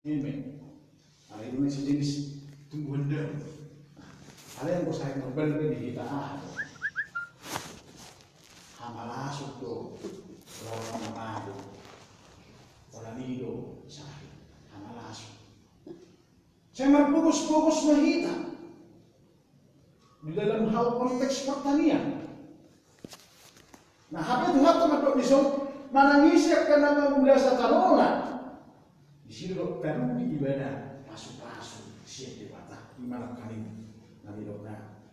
Ini, ada ini sejenis tumbuhan daun. Ada yang saya ngobrol di kita ah. Hamalasuk tuh, orang manado, orang nido, sakit, hamalasuk. Saya berfokus-fokus mahita di dalam hal konteks pertanian. Nah, apa itu hak teman di manangisi akan nama sa tarola Isiro peru di ibadah pasu-pasu siap di patah di mana kali nanti dokna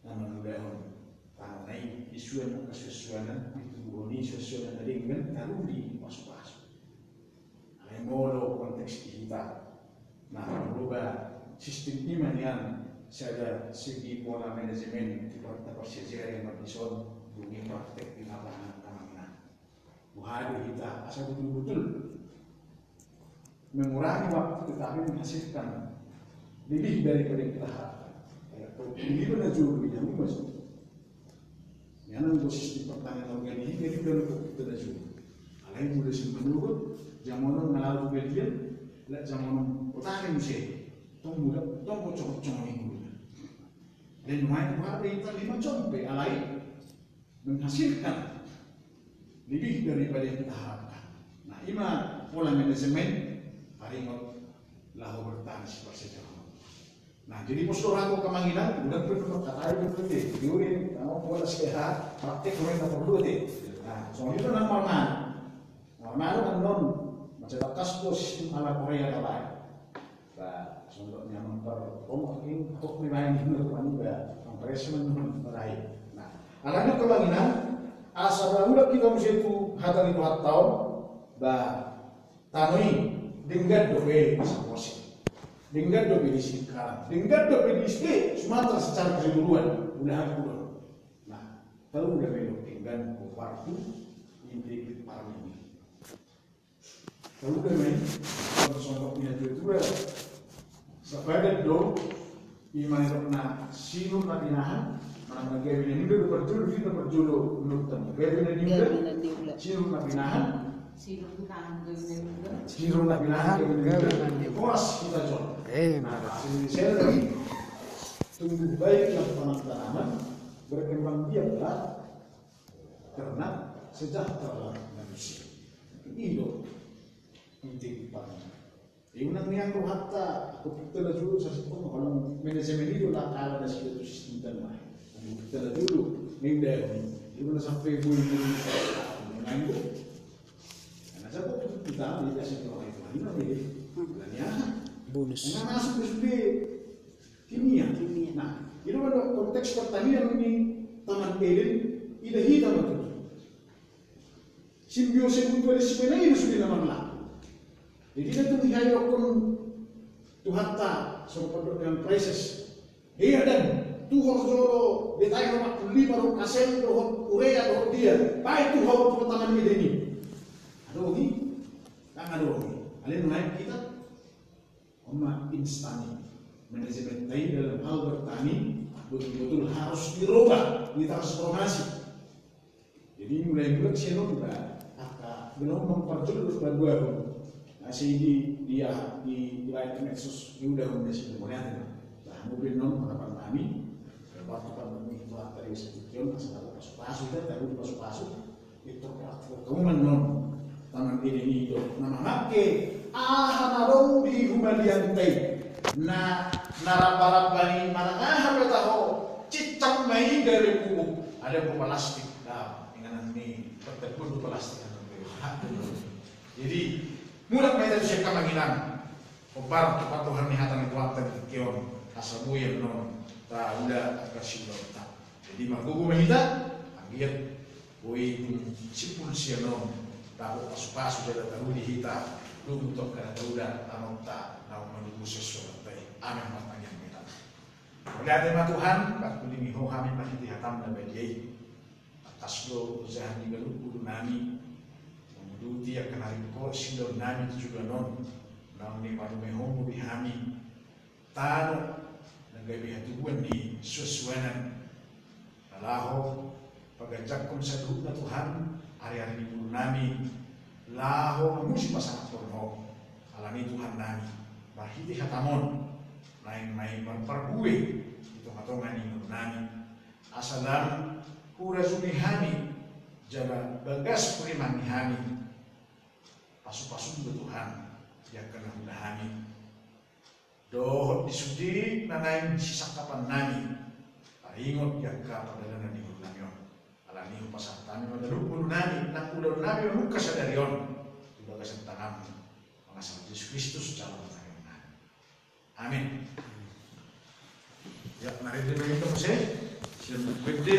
nama mudahon tanai isuan kesesuaian itu boni sesuatu tadi kan? Taruh di pasu-pasu. Ada molo konteks kita. Nah, berubah sistem iman yang saya segi pola manajemen di kota persisir yang berdison bumi praktek di lapangan tamangan. Buhari kita asal betul-betul mengurangi waktu tetapi menghasilkan lebih daripada kita harapkan. Ini benar juga yang masuk. Yang nang sistem pertanian organik ini benar kita dah juga. Alai mudah sih menurut zaman ngalau bagian, lah zaman petani musim. Tong muda, tong bocor ini muda. Dan main buat kita lima compe alai menghasilkan lebih daripada yang kita harapkan. Nah, ima pola manajemen lahu bertahan seperti itu. Nah, jadi postur aku kemanginan, udah perlu kata itu tuh deh, diurin, kamu buat sehat, praktek kemarin nomor dua deh. Nah, soal itu nang mana? Mana itu kan non, macam tuh sistem ala Korea kalah. Nah, sondoknya memper, oh ini kok main di mana kan juga, mempresmen meraih. Nah, alangnya kemanginan, asal udah kita mesti itu hatan itu hat tahun, bah tanui dengan dobe Samosi, dengan dobe di Singkara, dengan dobe di Sumatera secara keseluruhan udah aku Nah, kalau udah belok dengan waktu inti parang ini. Kalau udah main, kalau sontoknya itu itu sebagai do iman itu na sinu na dinahan mana gawin ini udah berjulu kita berjulu menurut temu gawin ini udah sinu na dinahan Siro na binahan kita John Eh, Saya lagi Tumbuh baiklah tanaman Berkembang biaklah Karena sejahtera manusia Itu Inti paling Iunang niang ko hatta ako kita na dulu sa sipon kalau manajemen itu lah kala na sila tu sistem tanah. Kita na dulu ning dahil itu na sampai ngayon Nah, saya kok kita dikasih ke orang itu lima nih, bilangnya bonus. Enggak masuk ke studi kimia. kimia. Nah, itu pada konteks pertanian ini taman Eden ida hitam itu. Simbiosis mutualisme ini sudah nama lah. Jadi itu dihayokkan Tuhan tak seperti dengan proses. Iya dan Tuhan jolo detail nomor lima roh kasel roh urea roh dia. Baik Tuhan pertama ini Rogi, tangan rogi. Alin naik kita, Oma instani. Manajemen tadi dalam hal bertani betul-betul harus dirubah, ditransformasi. Jadi mulai bulan sih juga, aka belum memperjelas baru Nah, di dia di wilayah Nexus ini udah udah sih kemudian Nah, mobil non harapan kami, waktu pandemi itu tadi sedikit, masih ada pasu-pasu, kita tahu pasu-pasu, itu keumuman non tangan ini itu. Nama make aha di humaliante. Na narapa-rapani manangah tahu. Cicam mai dari buku ada buku plastik. Nah dengan ini. Bertepun plastik. Jadi mudah kita siap kemanginan obar kepatuhan nihatan itu waktu kion asabu yang non. Tak udah kasih jadi makugu mahita agiat Woi, cipul sianon, tahu jadi tahu dihita lu untuk kena tahu dah tahu tak tahu menunggu sesuatu baik amin matanya kita oleh tema Tuhan pak kuli miho kami masih dihatam dan bagi atas lo usaha di galuh kudu nami. Mengudu dia kena rimko sindor nami juga non namun ni padu miho bihami tano nagai bihatuan di sesuanan Alaho pagajakum sa na Tuhan hari-hari bulan nami. Laho musi pasangat porno alani Tuhan nami. Bahiti hatamon lain main berperbue itu ini nami. Asalam hura hami jaga bagas hami pasu-pasu Tuhan. Yang kena hami dohot disudi nanain sisakapan nami. Ingot yang pada dana di nami alani pasah tani madalu nami nak udah nami muka sadarion tidak kasih tangan mengasal Yesus Kristus jalan tangan amin. Ya mari kita kita masih siapa gede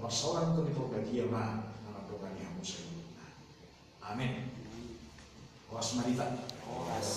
persoalan itu diperbaiki ya dalam program yang muslim Amin. Was malita Was